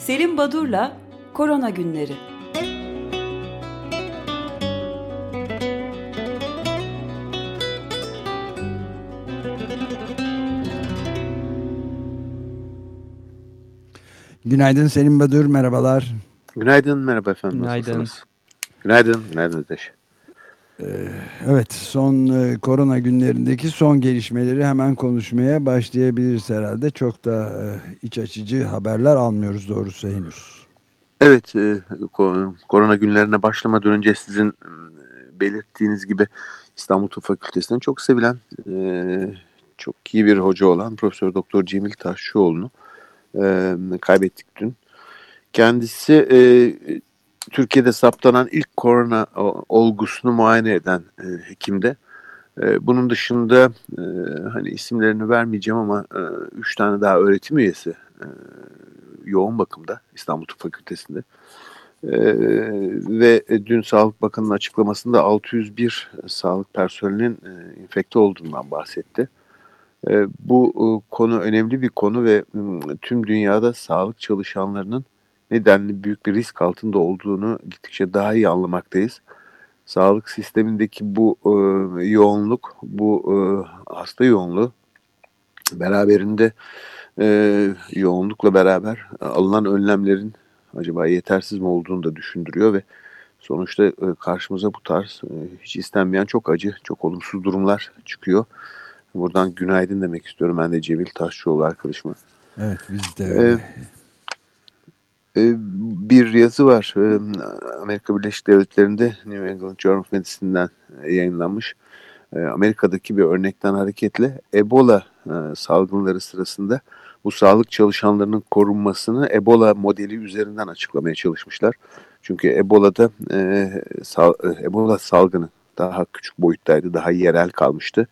Selim Badur'la Korona Günleri. Günaydın Selim Badur, merhabalar. Günaydın, merhaba efendim. Günaydın. Nasılsınız? Günaydın, günaydın Ateş. Evet, son e, korona günlerindeki son gelişmeleri hemen konuşmaya başlayabiliriz herhalde. Çok da e, iç açıcı haberler almıyoruz doğrusu henüz. Evet, e, ko- korona günlerine başlamadan önce sizin belirttiğiniz gibi İstanbul Tıp Fakültesi'nden çok sevilen, çok iyi bir hoca olan Profesör Doktor Cemil Taşçıoğlu'nu kaybettik dün. Kendisi Türkiye'de saptanan ilk korona olgusunu muayene eden e, hekimde. E, bunun dışında e, hani isimlerini vermeyeceğim ama e, üç tane daha öğretim üyesi e, yoğun bakımda İstanbul Tıp Fakültesi'nde. E, ve dün Sağlık Bakanı'nın açıklamasında 601 sağlık personelinin e, infekte olduğundan bahsetti. E, bu e, konu önemli bir konu ve tüm dünyada sağlık çalışanlarının nedenli büyük bir risk altında olduğunu gittikçe daha iyi anlamaktayız. Sağlık sistemindeki bu e, yoğunluk, bu e, hasta yoğunluğu beraberinde e, yoğunlukla beraber alınan önlemlerin acaba yetersiz mi olduğunu da düşündürüyor ve sonuçta e, karşımıza bu tarz e, hiç istenmeyen çok acı, çok olumsuz durumlar çıkıyor. Buradan günaydın demek istiyorum ben de Cemil Taşçıoğlu arkadaşıma. Evet, biz de Ee, öyle. Bir yazı var. E, Amerika Birleşik Devletleri'nde New England Journal of Medicine'den e, yayınlanmış. E, Amerika'daki bir örnekten hareketle Ebola e, salgınları sırasında bu sağlık çalışanlarının korunmasını Ebola modeli üzerinden açıklamaya çalışmışlar. Çünkü Ebola'da e, Ebola salgını daha küçük boyuttaydı, daha yerel kalmıştı.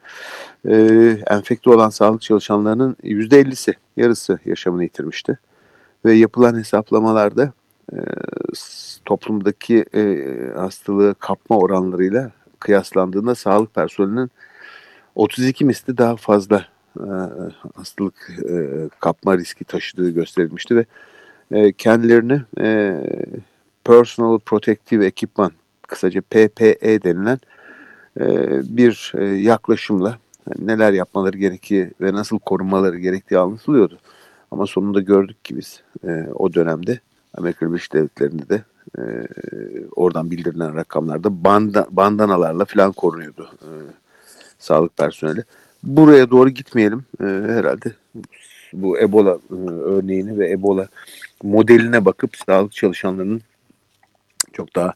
Enfekte olan sağlık çalışanlarının %50'si, yarısı yaşamını yitirmişti ve yapılan hesaplamalarda e, toplumdaki e, hastalığı kapma oranlarıyla kıyaslandığında sağlık personelinin 32 misli daha fazla e, hastalık e, kapma riski taşıdığı gösterilmişti ve e, kendilerini e, Personal Protective Equipment kısaca PPE denilen e, bir e, yaklaşımla neler yapmaları gerektiği ve nasıl korunmaları gerektiği anlatılıyordu. Ama sonunda gördük ki biz e, o dönemde Amerika Birleşik Devletleri'nde de e, oradan bildirilen rakamlarda banda, bandanalarla falan korunuyordu e, sağlık personeli. Buraya doğru gitmeyelim e, herhalde. Bu Ebola e, örneğini ve Ebola modeline bakıp sağlık çalışanlarının çok daha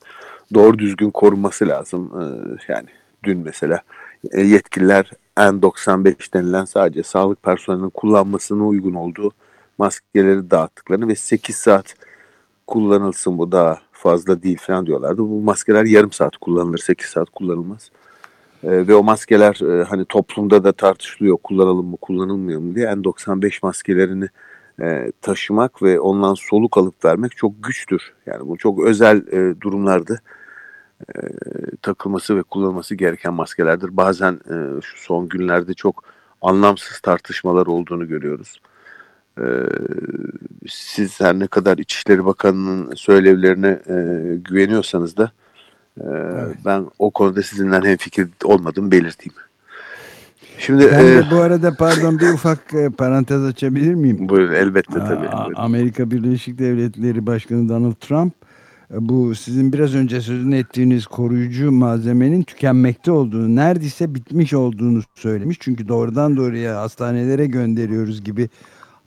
doğru düzgün korunması lazım. E, yani dün mesela e, yetkililer N95 denilen sadece sağlık personelinin kullanmasına uygun olduğu maskeleri dağıttıklarını ve 8 saat kullanılsın bu daha fazla değil falan diyorlardı. Bu maskeler yarım saat kullanılır, 8 saat kullanılmaz. Ee, ve o maskeler e, hani toplumda da tartışılıyor kullanalım mı kullanılmıyor mu diye N95 maskelerini e, taşımak ve ondan soluk alıp vermek çok güçtür. Yani bu çok özel e, durumlarda e, takılması ve kullanılması gereken maskelerdir. Bazen e, şu son günlerde çok anlamsız tartışmalar olduğunu görüyoruz. E, siz her ne kadar İçişleri Bakanı'nın söylevlerine e, güveniyorsanız da e, ben o konuda sizinle hemfikir olmadığımı belirteyim. Şimdi Ben e, de bu arada pardon bir ufak e, parantez açabilir miyim? buyurun elbette tabii. A- Buyurun. Amerika Birleşik Devletleri Başkanı Donald Trump e, bu sizin biraz önce sözünü ettiğiniz koruyucu malzemenin tükenmekte olduğunu, neredeyse bitmiş olduğunu söylemiş. Çünkü doğrudan doğruya hastanelere gönderiyoruz gibi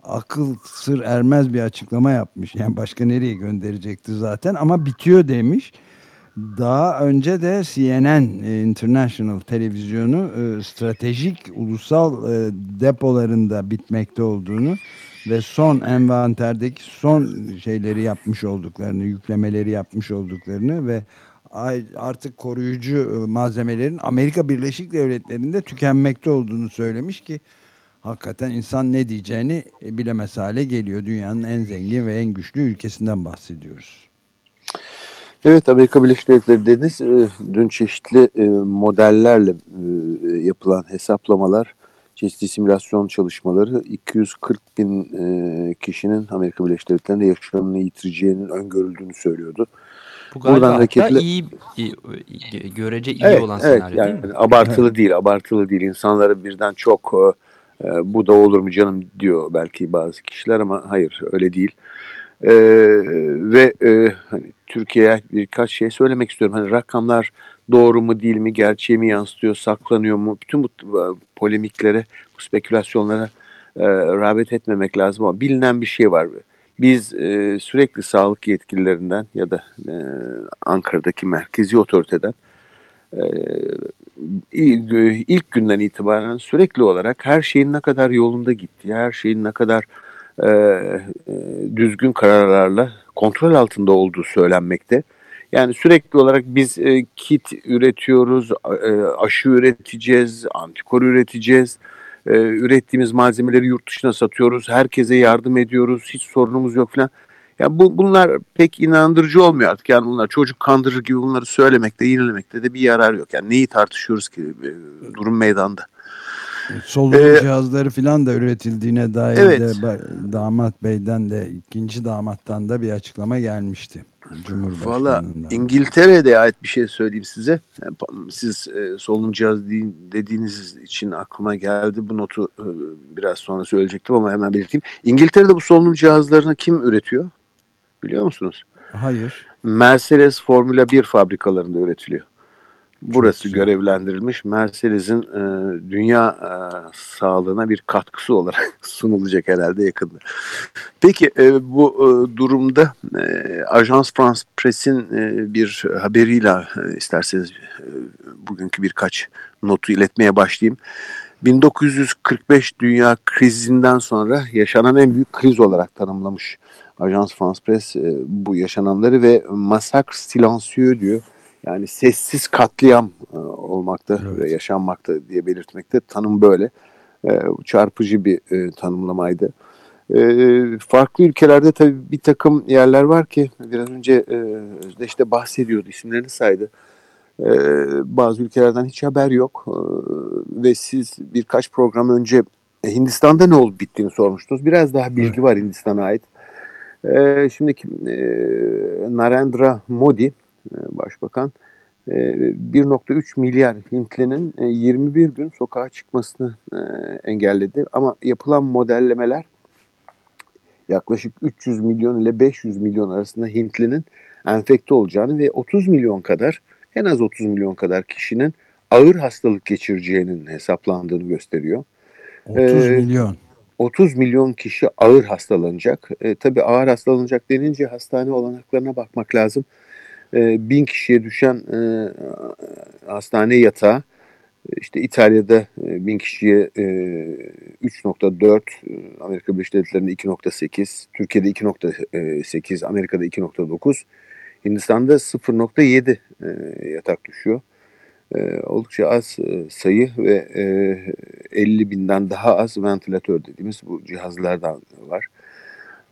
akıl sır ermez bir açıklama yapmış. Yani başka nereye gönderecekti zaten ama bitiyor demiş. Daha önce de CNN e, International televizyonu e, stratejik ulusal e, depolarında bitmekte olduğunu ve son envanterdeki son şeyleri yapmış olduklarını, yüklemeleri yapmış olduklarını ve artık koruyucu e, malzemelerin Amerika Birleşik Devletleri'nde tükenmekte olduğunu söylemiş ki hakikaten insan ne diyeceğini e, bilemez hale geliyor. Dünyanın en zengin ve en güçlü ülkesinden bahsediyoruz. Evet Amerika Birleşik Devletleri dediniz. E, Dün çeşitli modellerle yapılan hesaplamalar çeşitli simülasyon çalışmaları 240 bin e, kişinin Amerika Birleşik Devletleri'nde yaşamını yitireceğinin öngörüldüğünü söylüyordu. Bu galiba Buradan hareketle... iyi, iyi, görece iyi evet, olan evet, senaryo yani değil mi? Abartılı değil, abartılı değil. İnsanları birden çok e, bu da olur mu canım diyor belki bazı kişiler ama hayır öyle değil. E, ve e, hani Türkiye'ye birkaç şey söylemek istiyorum. Hani rakamlar doğru mu değil mi, gerçeği mi yansıtıyor, saklanıyor mu? Bütün bu polemiklere, bu spekülasyonlara e, rağbet etmemek lazım ama bilinen bir şey var. Biz e, sürekli sağlık yetkililerinden ya da e, Ankara'daki merkezi otoriteden e, ilk günden itibaren sürekli olarak her şeyin ne kadar yolunda gittiği, her şeyin ne kadar e, e, düzgün kararlarla kontrol altında olduğu söylenmekte. Yani sürekli olarak biz e, kit üretiyoruz, e, aşı üreteceğiz, antikor üreteceğiz, e, ürettiğimiz malzemeleri yurt dışına satıyoruz, herkese yardım ediyoruz, hiç sorunumuz yok falan. Yani bu, bunlar pek inandırıcı olmuyor artık. Yani bunlar çocuk kandırır gibi bunları söylemekte, yenilemekte de bir yarar yok. Yani neyi tartışıyoruz ki e, durum meydanda. Solunum ee, cihazları falan da üretildiğine dair evet. de damat beyden de ikinci damattan da bir açıklama gelmişti. Valla İngiltere'de ait bir şey söyleyeyim size. Siz e, solunum cihazı dediğiniz için aklıma geldi. Bu notu e, biraz sonra söyleyecektim ama hemen belirteyim. İngiltere'de bu solunum cihazlarını kim üretiyor? Biliyor musunuz? Hayır. Mercedes Formula 1 fabrikalarında üretiliyor. Burası görevlendirilmiş. Mercedes'in e, dünya e, sağlığına bir katkısı olarak sunulacak herhalde yakında. Peki e, bu e, durumda e, Ajans France Press'in e, bir haberiyle e, isterseniz e, bugünkü birkaç notu iletmeye başlayayım. 1945 dünya krizinden sonra yaşanan en büyük kriz olarak tanımlamış Ajans France Press e, bu yaşananları ve massacre silencieux diyor yani sessiz katliam e, olmakta evet. ve yaşanmakta diye belirtmekte. Tanım böyle. E, çarpıcı bir e, tanımlamaydı. E, farklı ülkelerde tabii bir takım yerler var ki biraz önce e, Özdeş bahsediyordu, isimlerini saydı. E, bazı ülkelerden hiç haber yok e, ve siz birkaç program önce e, Hindistan'da ne olup bittiğini sormuştunuz. Biraz daha bilgi var Hindistan'a ait. E, şimdi e, Narendra Modi başbakan 1.3 e, milyar Hintlinin 21 e, gün sokağa çıkmasını engelledi. Ama yapılan modellemeler yaklaşık 300 milyon ile 500 milyon arasında Hintlinin enfekte olacağını ve 30 milyon kadar en az 30 milyon kadar kişinin ağır hastalık geçireceğinin hesaplandığını gösteriyor. 30 ee, milyon. 30 milyon kişi ağır hastalanacak. E, tabii ağır hastalanacak denince hastane olanaklarına bakmak lazım. E, bin kişiye düşen e, hastane yatağı işte İtalya'da e, bin kişiye e, 3.4, e, Amerika Birleşik Devletleri'nde 2.8, Türkiye'de 2.8, Amerika'da 2.9, Hindistan'da 0.7 e, yatak düşüyor. E, oldukça az e, sayı ve e, 50 binden daha az ventilatör dediğimiz bu cihazlardan var.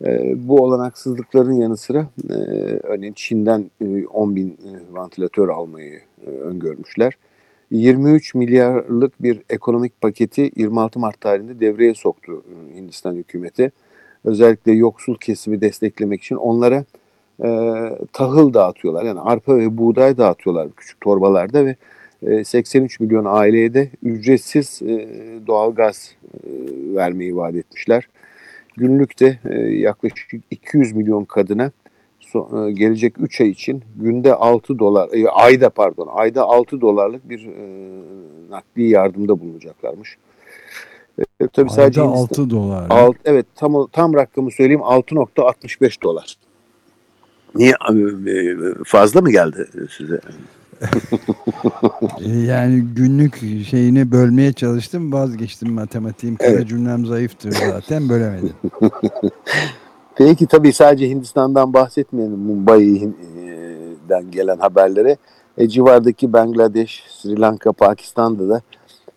E, bu olanaksızlıkların yanı sıra e, örneğin Çin'den e, 10 bin e, ventilatör almayı e, öngörmüşler. 23 milyarlık bir ekonomik paketi 26 Mart tarihinde devreye soktu e, Hindistan hükümeti. Özellikle yoksul kesimi desteklemek için onlara e, tahıl dağıtıyorlar. Yani arpa ve buğday dağıtıyorlar küçük torbalarda ve e, 83 milyon aileye de ücretsiz e, doğalgaz e, vermeyi vaat etmişler günlükte e, yaklaşık 200 milyon kadına so, e, gelecek 3 ay için günde 6 dolar, e, ayda pardon, ayda 6 dolarlık bir e, nakli yardımda bulunacaklarmış. E, tabii ayda sadece 6 dolar. Alt, evet tam tam rakamı söyleyeyim 6.65 dolar. Niye fazla mı geldi size? E, yani günlük şeyini bölmeye çalıştım vazgeçtim matematiğim. Kara evet. cümlem zayıftır zaten bölemedim. Peki tabii sadece Hindistan'dan bahsetmeyelim Mumbai'den gelen haberlere. E, civardaki Bangladeş, Sri Lanka, Pakistan'da da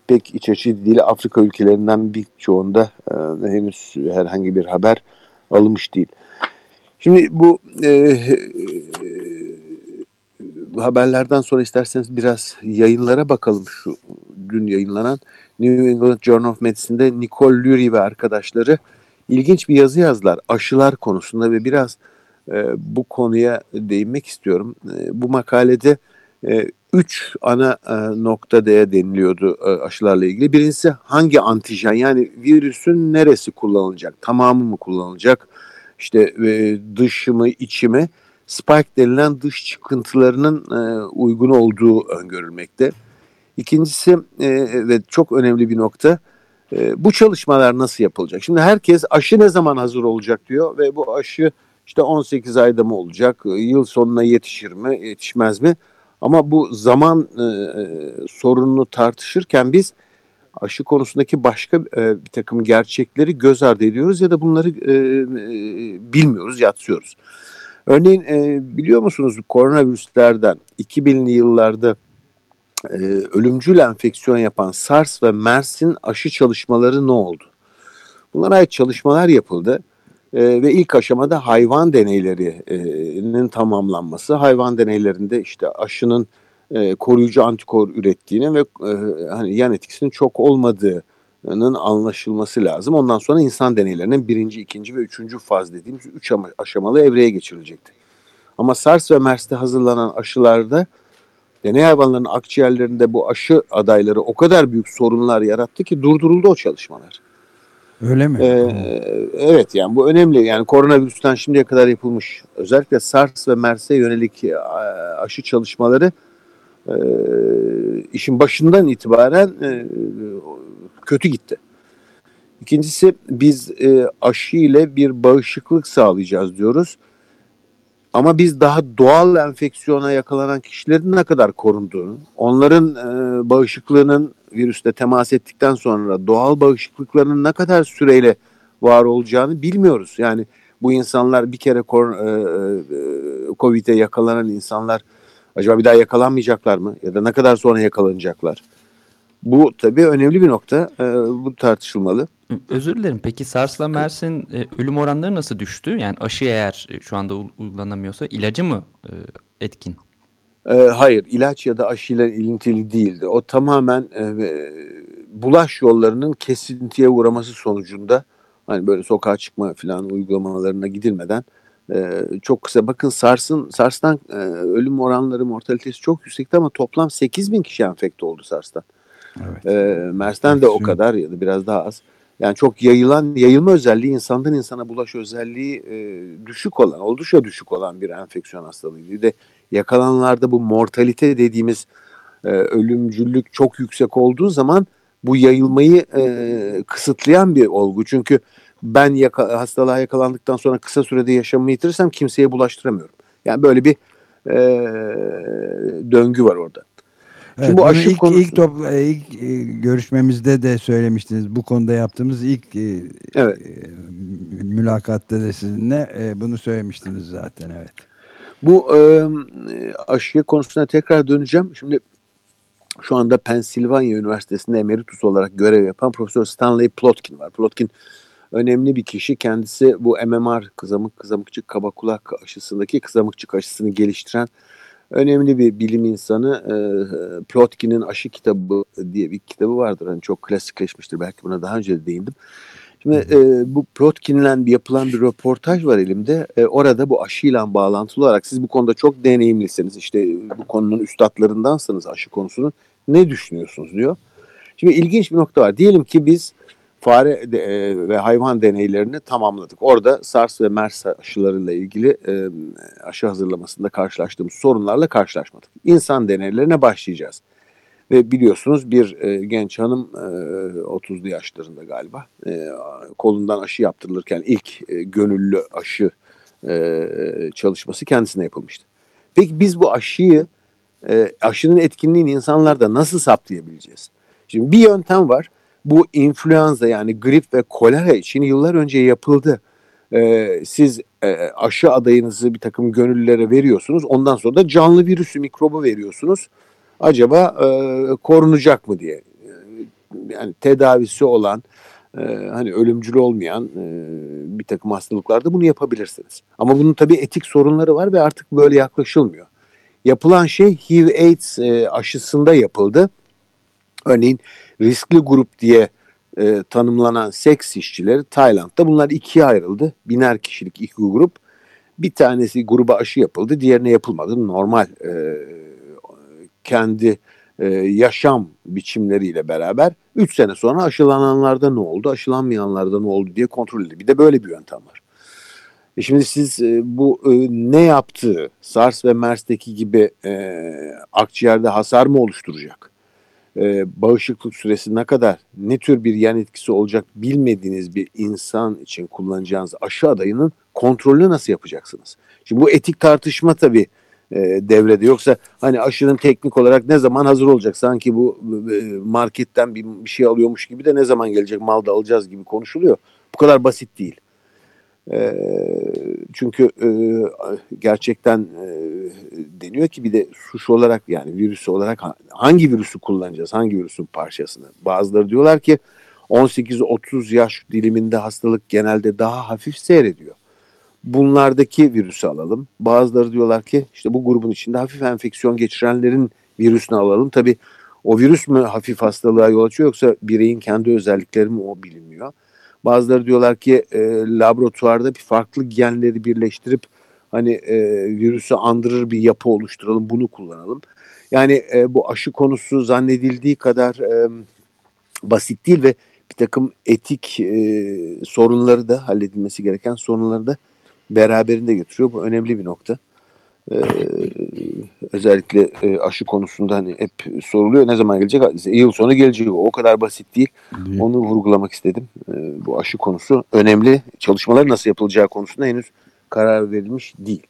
pek iç açıcı değil. Afrika ülkelerinden birçoğunda e, henüz herhangi bir haber alınmış değil. Şimdi bu e, haberlerden sonra isterseniz biraz yayınlara bakalım. Şu dün yayınlanan New England Journal of Medicine'de Nicole Lurie ve arkadaşları ilginç bir yazı yazdılar aşılar konusunda ve biraz e, bu konuya değinmek istiyorum. E, bu makalede e, üç ana e, noktada deniliyordu e, aşılarla ilgili. Birincisi hangi antijen yani virüsün neresi kullanılacak? Tamamı mı kullanılacak? İşte e, dışı mı içi mi? Spike denilen dış çıkıntılarının e, uygun olduğu öngörülmekte. İkincisi e, ve çok önemli bir nokta e, bu çalışmalar nasıl yapılacak? Şimdi herkes aşı ne zaman hazır olacak diyor ve bu aşı işte 18 ayda mı olacak, yıl sonuna yetişir mi, yetişmez mi? Ama bu zaman e, e, sorununu tartışırken biz aşı konusundaki başka e, bir takım gerçekleri göz ardı ediyoruz ya da bunları e, e, bilmiyoruz, yatsıyoruz. Örneğin e, biliyor musunuz koronavirüslerden 2000'li yıllarda e, ölümcül enfeksiyon yapan SARS ve MERS'in aşı çalışmaları ne oldu? Bunlara ait çalışmalar yapıldı e, ve ilk aşamada hayvan deneylerinin tamamlanması, hayvan deneylerinde işte aşının e, koruyucu antikor ürettiğini ve e, hani yan etkisinin çok olmadığının anlaşılması lazım. Ondan sonra insan deneylerinin birinci, ikinci ve üçüncü faz dediğimiz üç aşamalı evreye geçirilecekti. Ama SARS ve MERS'te hazırlanan aşılarda deney hayvanlarının akciğerlerinde bu aşı adayları o kadar büyük sorunlar yarattı ki durduruldu o çalışmalar. Öyle mi? Ee, evet yani bu önemli. Yani koronavirüsten şimdiye kadar yapılmış özellikle SARS ve MERS'e yönelik e, aşı çalışmaları e, işin başından itibaren e, kötü gitti. İkincisi biz aşı ile bir bağışıklık sağlayacağız diyoruz. Ama biz daha doğal enfeksiyona yakalanan kişilerin ne kadar korunduğunu, onların e, bağışıklığının virüste temas ettikten sonra doğal bağışıklıklarının ne kadar süreyle var olacağını bilmiyoruz. Yani bu insanlar bir kere e, e, Covid'e yakalanan insanlar acaba bir daha yakalanmayacaklar mı? Ya da ne kadar sonra yakalanacaklar? Bu tabii önemli bir nokta. E, bu tartışılmalı. Özür dilerim. Peki SARS'la MERS'in e, ölüm oranları nasıl düştü? Yani aşı eğer e, şu anda uygulanamıyorsa ilacı mı e, etkin? E, hayır, ilaç ya da aşıyla ilintili değildi. O tamamen e, bulaş yollarının kesintiye uğraması sonucunda hani böyle sokağa çıkma falan uygulamalarına gidilmeden e, çok kısa bakın SARS'ın SARS'tan e, ölüm oranları mortalitesi çok yüksekti ama toplam 8 bin kişi enfekte oldu SARS'tan. Evet. E, MERS'ten de o kadar ya da biraz daha az. Yani çok yayılan, yayılma özelliği insandan insana bulaş özelliği e, düşük olan, oldukça düşük olan bir enfeksiyon hastalığı. Bir de yakalanlarda bu mortalite dediğimiz e, ölümcüllük çok yüksek olduğu zaman bu yayılmayı e, kısıtlayan bir olgu. Çünkü ben yaka, hastalığa yakalandıktan sonra kısa sürede yaşamımı yitirirsem kimseye bulaştıramıyorum. Yani böyle bir e, döngü var orada. Evet, bu aşı ilk, konusu... ilk, top, e, ilk e, görüşmemizde de söylemiştiniz. Bu konuda yaptığımız ilk e, evet. mülakatta da sizinle bunu söylemiştiniz zaten. Evet. Bu e, aşı konusuna tekrar döneceğim. Şimdi şu anda Pennsylvania Üniversitesi'nde emeritus olarak görev yapan Profesör Stanley Plotkin var. Plotkin önemli bir kişi. Kendisi bu MMR kızamık kızamıkçık kaba kulak aşısındaki kızamıkçık aşısını geliştiren önemli bir bilim insanı. E, Plotkin'in Aşı Kitabı diye bir kitabı vardır. Hani çok klasikleşmiştir. Belki buna daha önce de değindim. Şimdi e, bu Plotkin'le yapılan bir röportaj var elimde. E, orada bu aşıyla bağlantılı olarak siz bu konuda çok deneyimlisiniz. İşte bu konunun üstadlarındansınız aşı konusunun. Ne düşünüyorsunuz diyor. Şimdi ilginç bir nokta var. Diyelim ki biz fare de, e, ve hayvan deneylerini tamamladık. Orada SARS ve MERS aşılarıyla ilgili e, aşı hazırlamasında karşılaştığımız sorunlarla karşılaşmadık. İnsan deneylerine başlayacağız. Ve biliyorsunuz bir e, genç hanım e, 30'lu yaşlarında galiba e, kolundan aşı yaptırılırken ilk e, gönüllü aşı e, çalışması kendisine yapılmıştı. Peki biz bu aşıyı e, aşının etkinliğini insanlarda nasıl saptayabileceğiz? Şimdi bir yöntem var bu influenza yani grip ve kolera için yıllar önce yapıldı. Ee, siz e, aşı adayınızı bir takım gönüllülere veriyorsunuz. Ondan sonra da canlı virüsü, mikrobu veriyorsunuz. Acaba e, korunacak mı diye. Yani tedavisi olan, e, hani ölümcül olmayan e, bir takım hastalıklarda bunu yapabilirsiniz. Ama bunun tabii etik sorunları var ve artık böyle yaklaşılmıyor. yapılan şey HIV-AIDS e, aşısında yapıldı. Örneğin riskli grup diye e, tanımlanan seks işçileri Tayland'da bunlar ikiye ayrıldı. Biner kişilik iki grup. Bir tanesi gruba aşı yapıldı, diğerine yapılmadı. Normal e, kendi e, yaşam biçimleriyle beraber 3 sene sonra aşılananlarda ne oldu, aşılanmayanlarda ne oldu diye kontrol edildi. Bir de böyle bir yöntem var. E şimdi siz e, bu e, ne yaptığı SARS ve MERS'teki gibi e, akciğerde hasar mı oluşturacak? E, bağışıklık süresi ne kadar, ne tür bir yan etkisi olacak bilmediğiniz bir insan için kullanacağınız aşı adayının kontrolünü nasıl yapacaksınız? Şimdi bu etik tartışma tabii e, devrede. Yoksa hani aşının teknik olarak ne zaman hazır olacak? Sanki bu e, marketten bir, bir şey alıyormuş gibi de ne zaman gelecek mal da alacağız gibi konuşuluyor. Bu kadar basit değil. E, çünkü e, gerçekten e, deniyor ki bir de suç olarak yani virüs olarak hangi virüsü kullanacağız? Hangi virüsün parçasını? Bazıları diyorlar ki 18-30 yaş diliminde hastalık genelde daha hafif seyrediyor bunlardaki virüsü alalım. Bazıları diyorlar ki işte bu grubun içinde hafif enfeksiyon geçirenlerin virüsünü alalım. Tabi o virüs mü hafif hastalığa yol açıyor yoksa bireyin kendi özellikleri mi o bilinmiyor. Bazıları diyorlar ki e, laboratuvarda bir farklı genleri birleştirip hani e, virüsü andırır bir yapı oluşturalım bunu kullanalım. Yani e, bu aşı konusu zannedildiği kadar e, basit değil ve bir takım etik e, sorunları da halledilmesi gereken sorunları da beraberinde getiriyor. Bu önemli bir nokta. Ee, özellikle e, aşı konusunda hani hep soruluyor ne zaman gelecek? Yıl sonu gelecek. O kadar basit değil. değil. Onu vurgulamak istedim. Ee, bu aşı konusu önemli. Çalışmalar nasıl yapılacağı konusunda henüz karar verilmiş değil.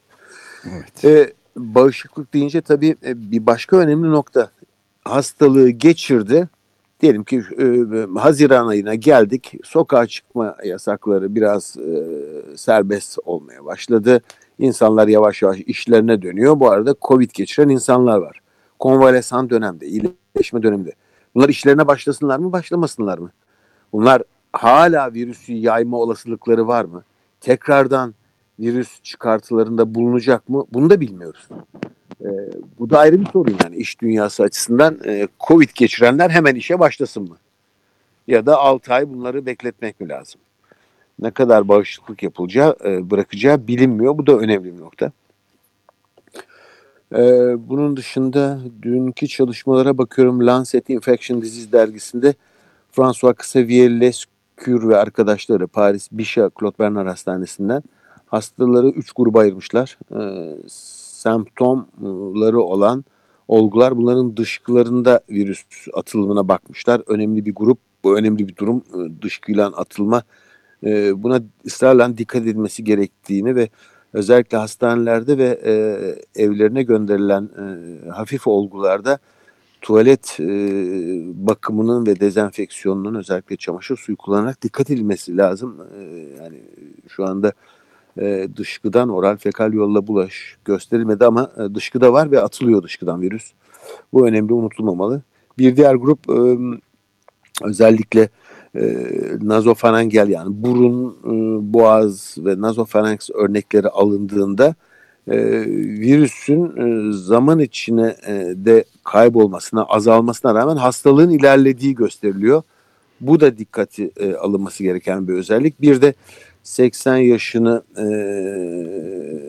Evet. Ee, bağışıklık deyince tabii e, bir başka önemli nokta. Hastalığı geçirdi diyelim ki e, Haziran ayına geldik. Sokağa çıkma yasakları biraz e, serbest olmaya başladı. İnsanlar yavaş yavaş işlerine dönüyor. Bu arada Covid geçiren insanlar var. Konvalesan dönemde, iyileşme döneminde. Bunlar işlerine başlasınlar mı, başlamasınlar mı? Bunlar hala virüsü yayma olasılıkları var mı? Tekrardan virüs çıkartılarında bulunacak mı? Bunu da bilmiyoruz. E, bu da ayrı bir sorun yani iş dünyası açısından. E, Covid geçirenler hemen işe başlasın mı? Ya da 6 ay bunları bekletmek mi lazım? Ne kadar bağışıklık yapılacağı, e, bırakacağı bilinmiyor. Bu da önemli bir nokta. E, bunun dışında dünkü çalışmalara bakıyorum. Lancet Infection Disease dergisinde François Xavier Lescure ve arkadaşları Paris Bichat Claude Bernard Hastanesi'nden hastaları 3 gruba ayırmışlar. E, semptomları olan olgular bunların dışkılarında virüs atılımına bakmışlar. Önemli bir grup, bu önemli bir durum dışkıyla atılma e, buna ısrarla dikkat edilmesi gerektiğini ve özellikle hastanelerde ve e, evlerine gönderilen e, hafif olgularda tuvalet bakımının ve dezenfeksiyonunun özellikle çamaşır suyu kullanarak dikkat edilmesi lazım. yani şu anda e, dışkıdan oral fekal yolla bulaş gösterilmedi ama e, dışkıda var ve atılıyor dışkıdan virüs. Bu önemli unutulmamalı. Bir diğer grup e, özellikle e, nazofaringel yani burun, e, boğaz ve nazofarenks örnekleri alındığında e, virüsün e, zaman içine de kaybolmasına, azalmasına rağmen hastalığın ilerlediği gösteriliyor. Bu da dikkati e, alınması gereken bir özellik. Bir de 80 yaşını e,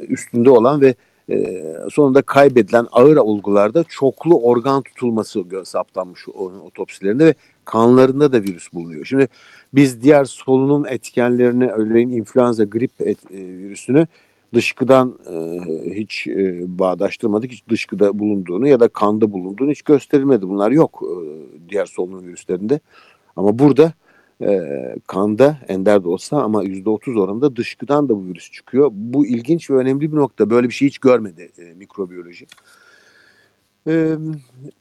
üstünde olan ve sonunda kaybedilen ağır olgularda çoklu organ tutulması saptanmış otopsilerinde ve kanlarında da virüs bulunuyor. Şimdi biz diğer solunum etkenlerini örneğin influenza grip et, e, virüsünü dışkıdan e, hiç e, bağdaştırmadık. Hiç dışkıda bulunduğunu ya da kanda bulunduğunu hiç gösterilmedi. Bunlar yok e, diğer solunum virüslerinde. Ama burada e, kanda ender de olsa ama %30 oranında dışkıdan da bu virüs çıkıyor. Bu ilginç ve önemli bir nokta. Böyle bir şey hiç görmedi e, mikrobiyoloji. E, e,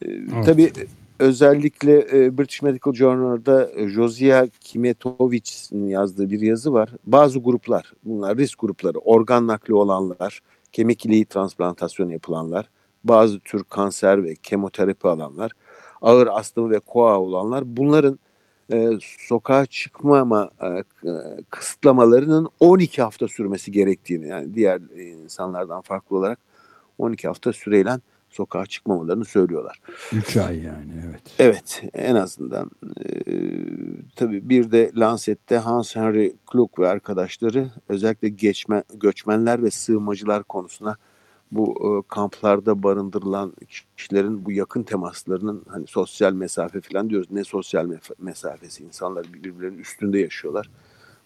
evet. Tabii özellikle e, British Medical Journal'da e, Josia Kimetovic'in yazdığı bir yazı var. Bazı gruplar, bunlar risk grupları, organ nakli olanlar, kemik iliği transplantasyonu yapılanlar, bazı tür kanser ve kemoterapi alanlar, ağır astımı ve koa olanlar bunların e, sokağa çıkmama e, kısıtlamalarının 12 hafta sürmesi gerektiğini yani diğer insanlardan farklı olarak 12 hafta süreyle sokağa çıkmamalarını söylüyorlar. 3 ay yani evet. Evet en azından e, tabii bir de Lancet'te Hans Henry Klug ve arkadaşları özellikle geçme, göçmenler ve sığınmacılar konusuna bu e, kamplarda barındırılan kişilerin bu yakın temaslarının hani sosyal mesafe falan diyoruz. Ne sosyal mesafesi insanlar birbirlerinin üstünde yaşıyorlar.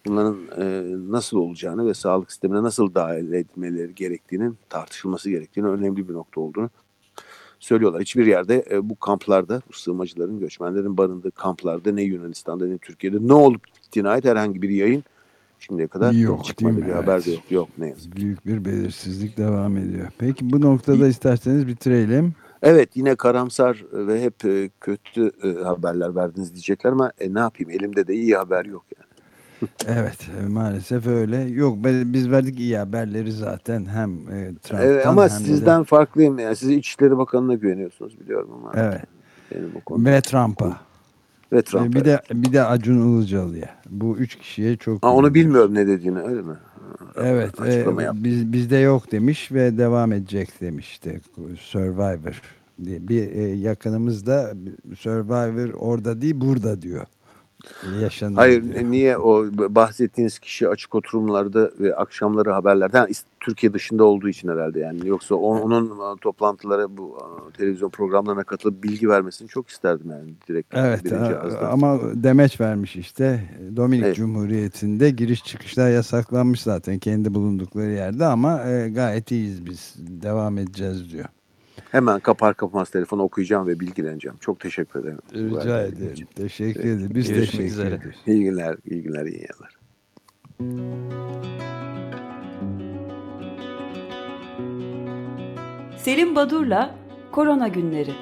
Bunların e, nasıl olacağını ve sağlık sistemine nasıl dahil edilmeleri gerektiğinin tartışılması gerektiğini önemli bir nokta olduğunu söylüyorlar. Hiçbir yerde e, bu kamplarda, bu sığınmacıların, göçmenlerin barındığı kamplarda ne Yunanistan'da ne Türkiye'de ne olup bittiğine ait herhangi bir yayın şimdiye kadar yok, çıkmadı bir evet. haber de yok. Yok ne yazık Büyük bir belirsizlik devam ediyor. Peki bu noktada isterseniz bitirelim. Evet yine karamsar ve hep e, kötü e, haberler verdiniz diyecekler ama e, ne yapayım elimde de iyi haber yok yani. Evet maalesef öyle. Yok biz verdik iyi haberleri zaten hem e, Trump'tan evet, ama hem sizden de... farklıyım yani. Siz İçişleri Bakanı'na güveniyorsunuz biliyorum ama. Evet. Benim o. Ve Trump'a. Ve Trump'a. Bir de bir de Acun Ilıcalı'ya. Bu üç kişiye çok ha, onu bilmiyorum ne dediğini öyle mi? Evet, e, biz bizde yok demiş ve devam edecek demişti. Survivor diye bir e, yakınımız da Survivor orada değil burada diyor yaşanıyor. Hayır diyor. niye o bahsettiğiniz kişi açık oturumlarda ve akşamları haberlerde yani Türkiye dışında olduğu için herhalde yani yoksa onun toplantılara bu televizyon programlarına katılıp bilgi vermesini çok isterdim yani direkt. Evet ama demeç vermiş işte Dominik evet. Cumhuriyeti'nde giriş çıkışlar yasaklanmış zaten kendi bulundukları yerde ama e, gayet iyiyiz biz devam edeceğiz diyor. Hemen kapar kapamaz telefonu okuyacağım ve bilgileneceğim. Çok teşekkür ederim. Rica ederim. Için. Teşekkür ederim. Biz Görüşmek teşekkür üzere. ederiz. İyi günler, iyi günler, iyi yayınlar. Selim Badur'la Korona Günleri